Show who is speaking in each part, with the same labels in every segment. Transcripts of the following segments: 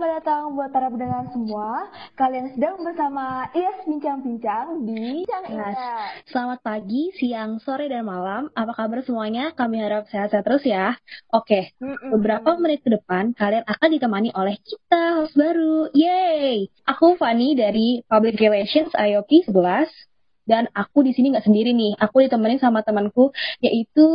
Speaker 1: selamat datang buat para pendengar semua. Kalian sedang bersama Ias Bincang-Bincang di Bincang
Speaker 2: Nah. Selamat pagi, siang, sore, dan malam. Apa kabar semuanya? Kami harap sehat-sehat terus ya. Oke,
Speaker 1: Mm-mm.
Speaker 2: beberapa menit ke depan kalian akan ditemani oleh kita, host baru. Yeay! Aku Fani dari Public Relations IOP 11. Dan aku di sini nggak sendiri nih. Aku ditemenin sama temanku, yaitu...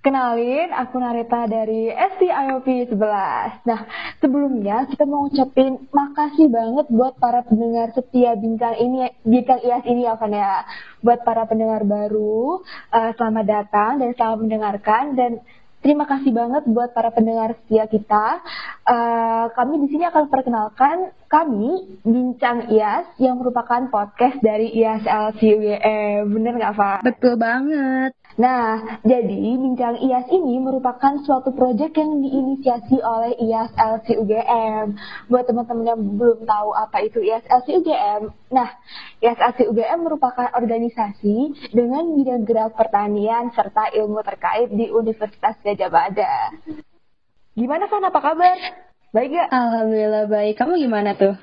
Speaker 1: Kenalin, aku Narita dari STIOP 11. Nah, sebelumnya kita mau ngucapin makasih banget buat para pendengar setia Bincang ini, Bincang Ias ini ya, Van ya. Buat para pendengar baru, eh, selamat datang dan selamat mendengarkan dan Terima kasih banget buat para pendengar setia kita. Eh, kami di sini akan perkenalkan kami Bincang IAS yang merupakan podcast dari IAS LCUGM. Bener nggak, Pak?
Speaker 2: Betul banget.
Speaker 1: Nah, jadi Bincang IAS ini merupakan suatu proyek yang diinisiasi oleh IAS LCUGM. Buat teman-teman yang belum tahu apa itu IAS LCUGM, nah, IAS LCUGM merupakan organisasi dengan bidang gerak pertanian serta ilmu terkait di Universitas Gajah Mada. Gimana, Van? Apa kabar? Baik gak?
Speaker 2: Alhamdulillah baik. Kamu gimana tuh?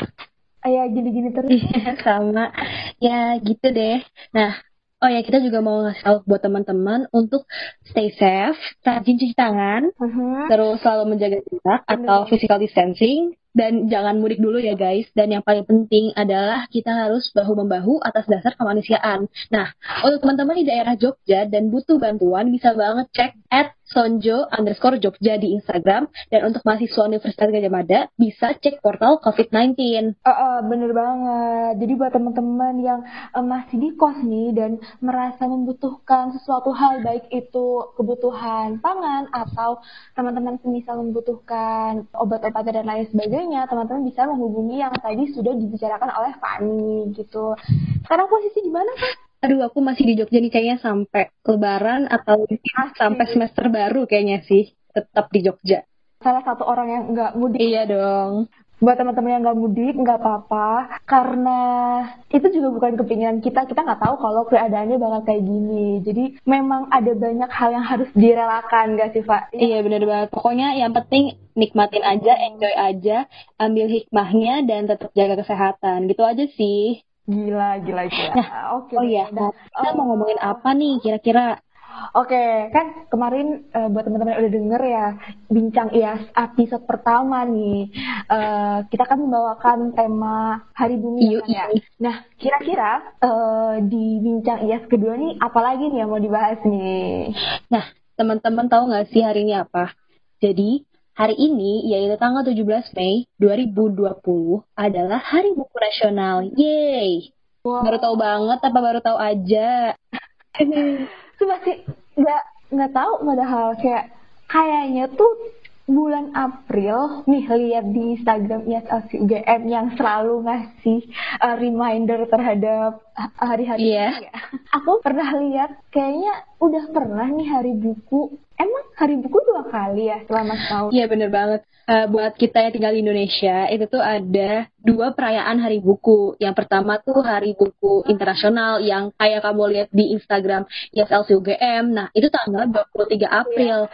Speaker 1: Ya, gini-gini terus.
Speaker 2: Iya, sama. Ya, gitu deh. Nah, oh ya kita juga mau ngasih tahu buat teman-teman untuk stay safe, rajin cuci tangan,
Speaker 1: Mhm.
Speaker 2: terus selalu menjaga jarak atau physical distancing, dan jangan mudik dulu ya guys. Dan yang paling penting adalah kita harus bahu-membahu atas dasar kemanusiaan. Nah, untuk teman-teman di daerah Jogja dan butuh bantuan, bisa banget cek at sonjo underscore Jogja di Instagram. Dan untuk mahasiswa Universitas Gajah Mada, bisa cek portal COVID-19.
Speaker 1: Eh, eh, bener banget. Jadi buat teman-teman yang eh, masih di kos nih dan merasa membutuhkan sesuatu hal baik itu kebutuhan pangan atau teman-teman semisal membutuhkan obat-obatan dan lain sebagainya, teman-teman bisa menghubungi yang tadi sudah dibicarakan oleh Fani gitu. Sekarang posisi di mana Kak?
Speaker 2: Aduh, aku masih di Jogja nih kayaknya sampai lebaran atau sampai semester baru kayaknya sih. Tetap di Jogja.
Speaker 1: Salah satu orang yang nggak mudik.
Speaker 2: Iya dong.
Speaker 1: Buat teman-teman yang nggak mudik, nggak apa-apa. Karena itu juga bukan kepinginan kita. Kita nggak tahu kalau keadaannya bakal kayak gini. Jadi memang ada banyak hal yang harus direlakan, nggak sih, Pak?
Speaker 2: Iya bener banget. Pokoknya yang penting nikmatin aja, enjoy aja, ambil hikmahnya dan tetap jaga kesehatan. Gitu aja sih.
Speaker 1: Gila, gila, gila. Oke.
Speaker 2: Oh iya,
Speaker 1: Nah,
Speaker 2: kita mau ngomongin apa nih kira-kira?
Speaker 1: Oke, kan kemarin eh, buat teman-teman yang udah denger ya, bincang IAS episode pertama nih, eh, kita kan membawakan tema Hari Bumi
Speaker 2: Yuk,
Speaker 1: ya. Nah, kira-kira eh, di bincang IAS kedua nih, apalagi nih yang mau dibahas nih?
Speaker 2: Nah, teman-teman tahu nggak sih hari ini apa? Jadi, hari ini, yaitu tanggal 17 Mei 2020, adalah Hari Buku Nasional. Yeay! Baru tahu banget apa baru tahu aja?
Speaker 1: Sumpah sih nggak nggak tahu padahal kayak kayaknya tuh bulan April nih lihat di Instagram ISLC UGM yang selalu ngasih uh, reminder terhadap ha- hari-hari
Speaker 2: Iya.
Speaker 1: buku ya. Aku pernah lihat kayaknya udah pernah nih hari buku. Emang hari buku dua kali ya selama setahun?
Speaker 2: Iya bener banget. Eh, buat kita yang tinggal di Indonesia, itu tuh ada dua perayaan hari buku. Yang pertama tuh hari buku internasional yang kayak kamu lihat di Instagram ISLC UGM. Nah, itu tanggal 23 April.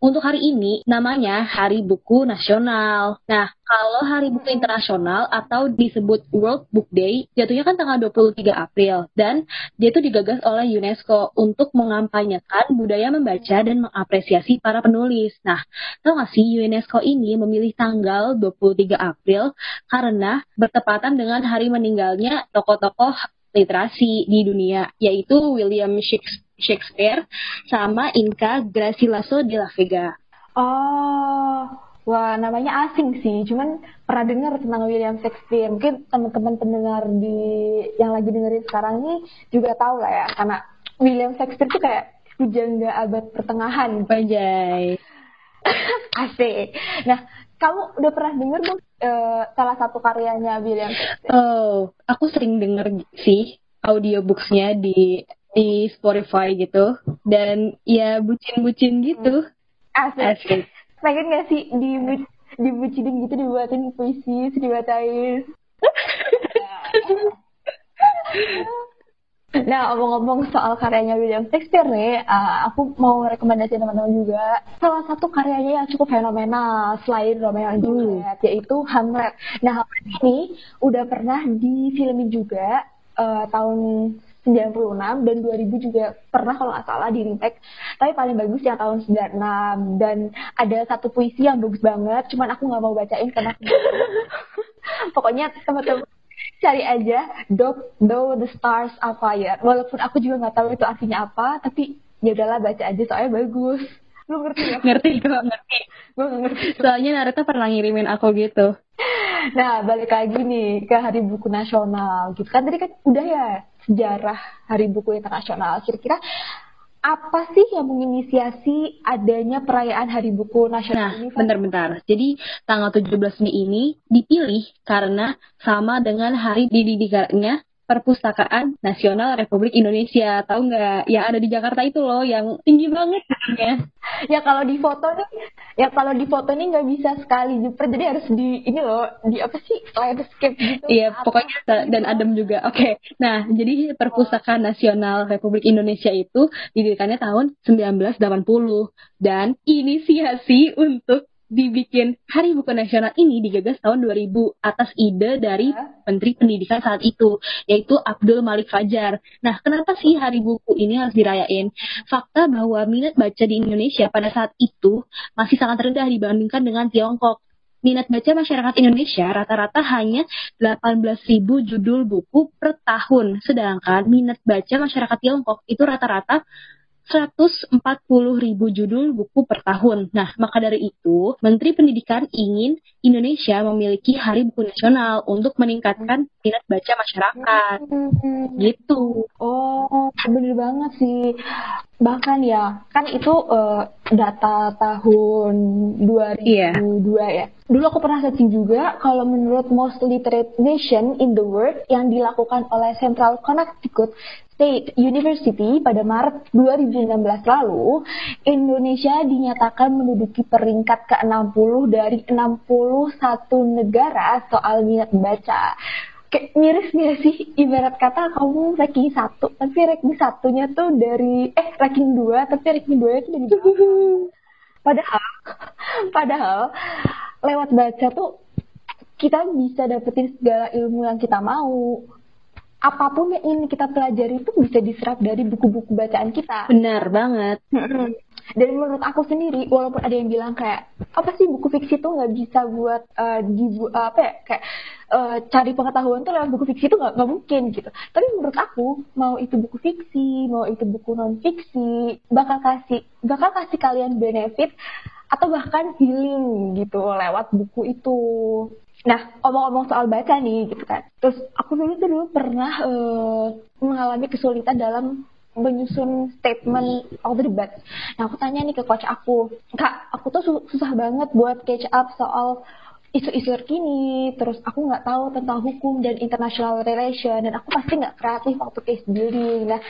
Speaker 2: Untuk hari ini namanya Hari Buku Nasional. Nah, kalau Hari Buku Internasional atau disebut World Book Day, jatuhnya kan tanggal 23 April. Dan dia itu digagas oleh UNESCO untuk mengampanyekan budaya membaca dan mengapresiasi para penulis. Nah, tahu nggak sih UNESCO ini memilih tanggal 23 April karena bertepatan dengan hari meninggalnya tokoh-tokoh literasi di dunia, yaitu William Shakespeare. Shakespeare sama Inca Garcilaso de la Vega.
Speaker 1: Oh, wah namanya asing sih. Cuman pernah dengar tentang William Shakespeare. Mungkin teman-teman pendengar di yang lagi dengerin sekarang ini juga tahu lah ya, karena William Shakespeare itu kayak pujangga abad pertengahan.
Speaker 2: Bajai.
Speaker 1: Asik. Nah, kamu udah pernah denger belum eh, salah satu karyanya William Shakespeare?
Speaker 2: Oh, aku sering denger sih audiobooksnya di di Spotify gitu dan ya bucin-bucin gitu.
Speaker 1: Asik.
Speaker 2: Asik.
Speaker 1: Pengen gak sih di dibucinin gitu dibuatin puisi, terus dibacain? Nah, ngomong-ngomong soal karyanya William Shakespeare nih, uh, aku mau rekomendasi teman-teman juga salah satu karyanya yang cukup fenomenal selain Romeo and Juliet, hmm. yaitu Hamlet. Nah, Hamlet ini udah pernah difilmin juga uh, tahun 96 dan 2000 juga pernah kalau nggak salah di remake. Tapi paling bagus yang tahun 96 dan ada satu puisi yang bagus banget cuman aku nggak mau bacain karena pokoknya teman-teman cari aja Though, Though the Stars Are Fire. Walaupun aku juga nggak tahu itu artinya apa tapi ya udahlah baca aja soalnya bagus. Lu ngerti ya
Speaker 2: ngerti kok ngerti. Gue ngerti. Soalnya Narita pernah ngirimin aku gitu
Speaker 1: nah balik lagi nih ke Hari Buku Nasional gitu kan tadi kan udah ya sejarah Hari Buku Internasional. Kira-kira apa sih yang menginisiasi adanya perayaan Hari Buku Nasional
Speaker 2: nah, ini? Bentar-bentar. Jadi tanggal 17 Mei ini dipilih karena sama dengan hari dididikannya Perpustakaan Nasional Republik Indonesia. Tahu nggak? Yang ada di Jakarta itu loh, yang tinggi banget ya.
Speaker 1: ya kalau di foto nih, ya kalau di foto nih nggak bisa sekali jumper, jadi harus di ini loh, di apa sih landscape gitu.
Speaker 2: Iya, pokoknya gitu. dan adem juga. Oke. Okay. Nah, jadi Perpustakaan Nasional Republik Indonesia itu didirikannya tahun 1980 dan inisiasi untuk dibikin Hari Buku Nasional ini digagas tahun 2000 atas ide dari Menteri Pendidikan saat itu, yaitu Abdul Malik Fajar. Nah, kenapa sih Hari Buku ini harus dirayain? Fakta bahwa minat baca di Indonesia pada saat itu masih sangat rendah dibandingkan dengan Tiongkok. Minat baca masyarakat Indonesia rata-rata hanya 18.000 judul buku per tahun, sedangkan minat baca masyarakat Tiongkok itu rata-rata 140 ribu judul buku per tahun. Nah, maka dari itu, Menteri Pendidikan ingin Indonesia memiliki Hari Buku Nasional untuk meningkatkan minat baca masyarakat. Gitu.
Speaker 1: Oh, bener banget sih. Bahkan ya, kan itu uh, data tahun 2002 yeah. ya. Dulu aku pernah searching juga kalau menurut most literate nation in the world yang dilakukan oleh Central Connecticut State University pada Maret 2016 lalu, Indonesia dinyatakan menduduki peringkat ke-60 dari 61 negara. Soal minat baca. Kayak miris nih sih, ibarat kata kamu ranking satu, tapi ranking satunya tuh dari, eh ranking dua, tapi ranking dua itu dari Padahal, padahal lewat baca tuh kita bisa dapetin segala ilmu yang kita mau apa pun yang ingin kita pelajari itu bisa diserap dari buku-buku bacaan kita.
Speaker 2: Benar banget.
Speaker 1: Dan menurut aku sendiri, walaupun ada yang bilang kayak apa sih buku fiksi itu nggak bisa buat uh, di uh, apa ya kayak uh, cari pengetahuan tuh lewat buku fiksi itu nggak mungkin gitu. Tapi menurut aku mau itu buku fiksi, mau itu buku non fiksi, bakal kasih bakal kasih kalian benefit atau bahkan healing gitu lewat buku itu. Nah, omong-omong soal baca nih, gitu kan. Terus aku dulu tuh dulu pernah uh, mengalami kesulitan dalam menyusun statement the debate. Nah, aku tanya nih ke coach aku, Kak, aku tuh susah banget buat catch up soal isu-isu terkini, terus aku nggak tahu tentang hukum dan international relation, dan aku pasti nggak kreatif waktu case building. Nah,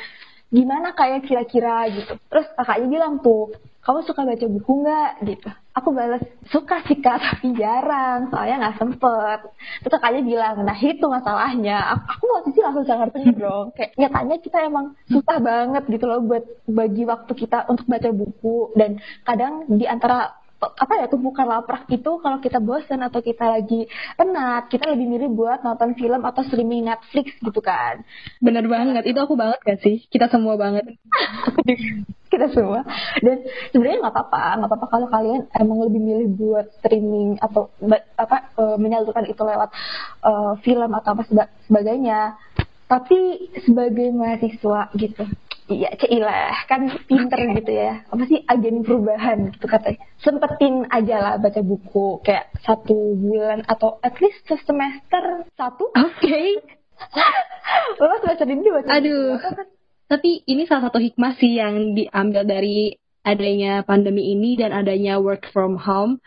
Speaker 1: gimana kayak kira-kira gitu. Terus kakaknya bilang tuh, kamu suka baca buku nggak? Gitu. Aku balas suka sih kak tapi jarang soalnya nggak sempet. Terus kakaknya bilang nah itu masalahnya. Aku waktu itu langsung sangat sedih dong kayak nyatanya kita emang susah banget gitu loh buat bagi waktu kita untuk baca buku. Dan kadang di antara apa ya tumpukan lapar itu kalau kita bosan atau kita lagi penat kita lebih milih buat nonton film atau streaming Netflix gitu kan.
Speaker 2: Bener banget. Itu aku banget gak sih? Kita semua banget.
Speaker 1: Kita semua. Dan sebenarnya nggak apa-apa nggak apa-apa kalau kalian emang lebih milih buat streaming atau apa uh, menyalurkan itu lewat uh, film atau apa sebagainya. Tapi sebagai mahasiswa gitu Iya, ceilah kan pinter gitu ya. Apa sih agen perubahan gitu katanya. Sempetin aja lah baca buku kayak satu bulan atau at least semester satu.
Speaker 2: Oke. Okay.
Speaker 1: Lo semester ini baca
Speaker 2: Aduh. Buku, Tapi ini salah satu hikmah sih yang diambil dari adanya pandemi ini dan adanya work from home.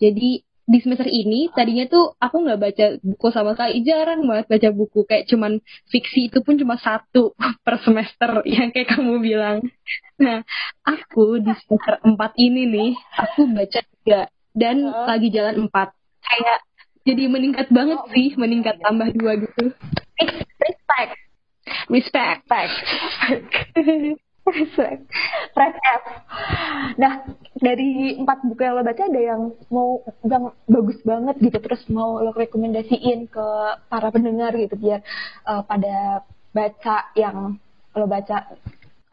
Speaker 2: Jadi di semester ini tadinya tuh aku nggak baca buku sama sekali jarang banget baca buku kayak cuman fiksi itu pun cuma satu per semester yang kayak kamu bilang nah aku di semester empat ini nih aku baca tiga dan uh. lagi jalan empat kayak jadi meningkat banget oh, sih meningkat tambah dua gitu
Speaker 1: respect
Speaker 2: Respect.
Speaker 1: Respect. Respect. Press F. Nah, dari empat buku yang lo baca ada yang mau yang bagus banget gitu, terus mau lo rekomendasiin ke para pendengar gitu biar uh, pada baca yang lo baca.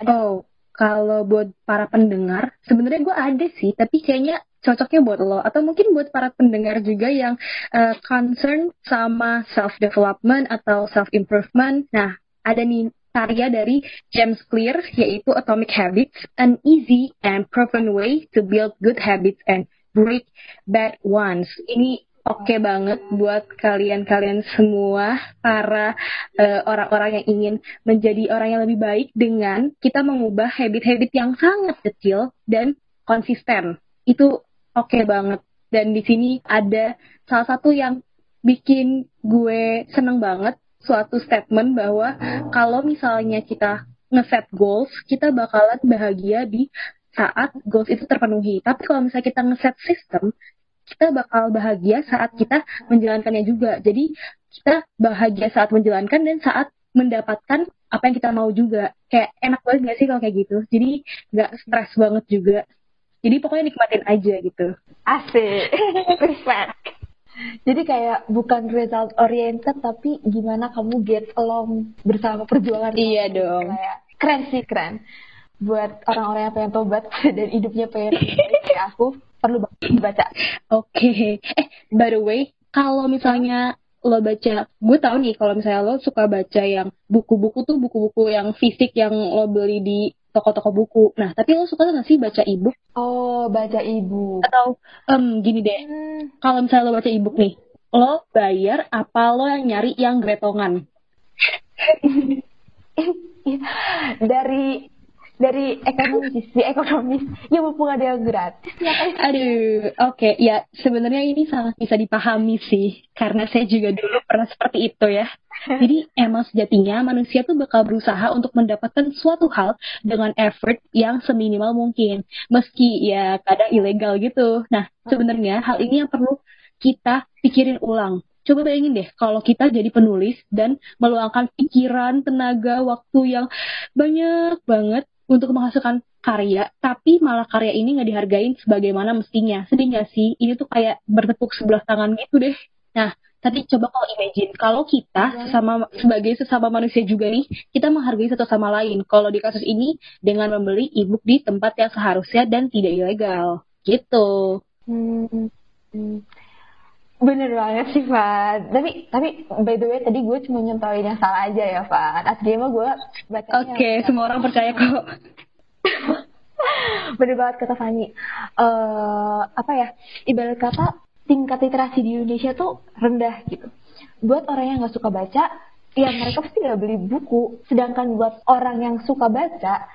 Speaker 2: Ada. Oh, kalau buat para pendengar, sebenarnya gue ada sih, tapi kayaknya cocoknya buat lo atau mungkin buat para pendengar juga yang uh, concern sama self development atau self improvement. Nah, ada nih karya dari James Clear yaitu Atomic Habits, an easy and proven way to build good habits and break bad ones. Ini oke okay banget buat kalian-kalian semua para uh, orang-orang yang ingin menjadi orang yang lebih baik dengan kita mengubah habit-habit yang sangat kecil dan konsisten. Itu oke okay banget. Dan di sini ada salah satu yang bikin gue seneng banget suatu statement bahwa kalau misalnya kita ngeset goals, kita bakalan bahagia di saat goals itu terpenuhi. Tapi kalau misalnya kita ngeset sistem, kita bakal bahagia saat kita menjalankannya juga. Jadi kita bahagia saat menjalankan dan saat mendapatkan apa yang kita mau juga. Kayak enak banget gak sih kalau kayak gitu? Jadi nggak stres banget juga. Jadi pokoknya nikmatin aja gitu.
Speaker 1: Asik. Respect. Jadi kayak bukan result oriented tapi gimana kamu get along bersama perjuangan.
Speaker 2: Iya kamu. dong.
Speaker 1: Kayak keren sih keren. Buat orang-orang yang pengen tobat dan hidupnya pengen kayak aku perlu dibaca.
Speaker 2: Oke. Okay. Eh by the way kalau misalnya lo baca, gue tau nih kalau misalnya lo suka baca yang buku-buku tuh buku-buku yang fisik yang lo beli di toko-toko buku. Nah, tapi lo suka nggak sih baca ebook?
Speaker 1: Oh, baca ebook.
Speaker 2: Atau um, gini deh, hmm. kalau misalnya lo baca ebook nih, lo bayar apa lo yang nyari yang gretongan?
Speaker 1: dari dari ekonomis si ekonomis. Ya mumpung ada yang gratis ya
Speaker 2: kan aduh oke. Okay. ya sebenarnya ini sangat bisa dipahami sih karena saya juga dulu pernah seperti itu ya. Jadi emang sejatinya manusia tuh bakal berusaha untuk mendapatkan suatu hal dengan effort yang seminimal mungkin. Meski ya kadang ilegal gitu. Nah sebenarnya hal ini yang perlu kita pikirin ulang. Coba bayangin deh kalau kita jadi penulis dan meluangkan pikiran, tenaga, waktu yang banyak banget untuk menghasilkan karya, tapi malah karya ini nggak dihargain sebagaimana mestinya. Sedih nggak sih? Ini tuh kayak bertepuk sebelah tangan gitu deh. Nah, tadi coba kalau imagine, kalau kita iya. sesama sebagai sesama manusia juga nih, kita menghargai satu sama lain. Kalau di kasus ini dengan membeli ebook di tempat yang seharusnya dan tidak ilegal, gitu.
Speaker 1: Hmm. hmm. Bener banget sih, Fan. Tapi, tapi by the way, tadi gue cuma nyontohin yang salah aja ya, Fan. Aslinya mah gue
Speaker 2: baca Oke, okay, semua orang percaya kok.
Speaker 1: Bener banget kata Fanny. Uh, apa ya, ibarat kata tingkat literasi di Indonesia tuh rendah gitu. Buat orang yang gak suka baca, ya mereka pasti gak beli buku. Sedangkan buat orang yang suka baca,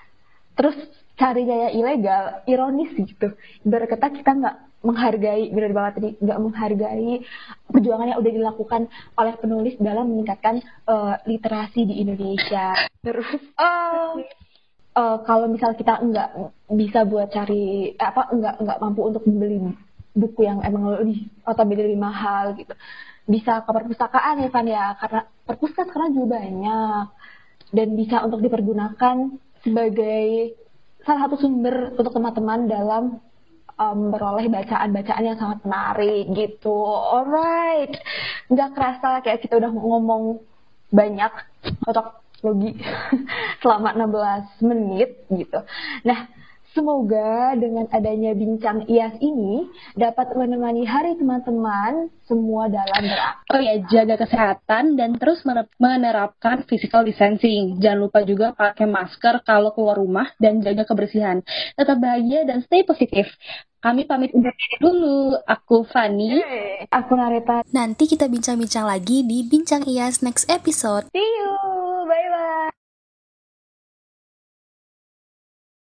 Speaker 1: terus cari gaya ilegal, ironis gitu. Ibarat kata kita nggak menghargai benar banget tadi nggak menghargai perjuangan yang udah dilakukan oleh penulis dalam meningkatkan uh, literasi di Indonesia. Terus? Uh, uh, kalau misal kita nggak bisa buat cari apa nggak nggak mampu untuk membeli buku yang emang lebih atau lebih mahal gitu bisa ke perpustakaan ya Van ya karena perpustakaan sekarang juga banyak dan bisa untuk dipergunakan sebagai salah satu sumber untuk teman-teman dalam um, beroleh bacaan-bacaan yang sangat menarik gitu. Alright, nggak kerasa kayak kita udah ngomong banyak otak logi selama 16 menit gitu. Nah, Semoga dengan adanya bincang IAS ini dapat menemani hari teman-teman semua dalam beraktivitas.
Speaker 2: Oh ya, jaga kesehatan dan terus menerapkan physical distancing. Jangan lupa juga pakai masker kalau keluar rumah dan jaga kebersihan. Tetap bahagia dan stay positif. Kami pamit undur dulu. Aku Fani.
Speaker 1: Aku Nareta.
Speaker 3: Nanti kita bincang-bincang lagi di Bincang IAS next episode.
Speaker 1: See you.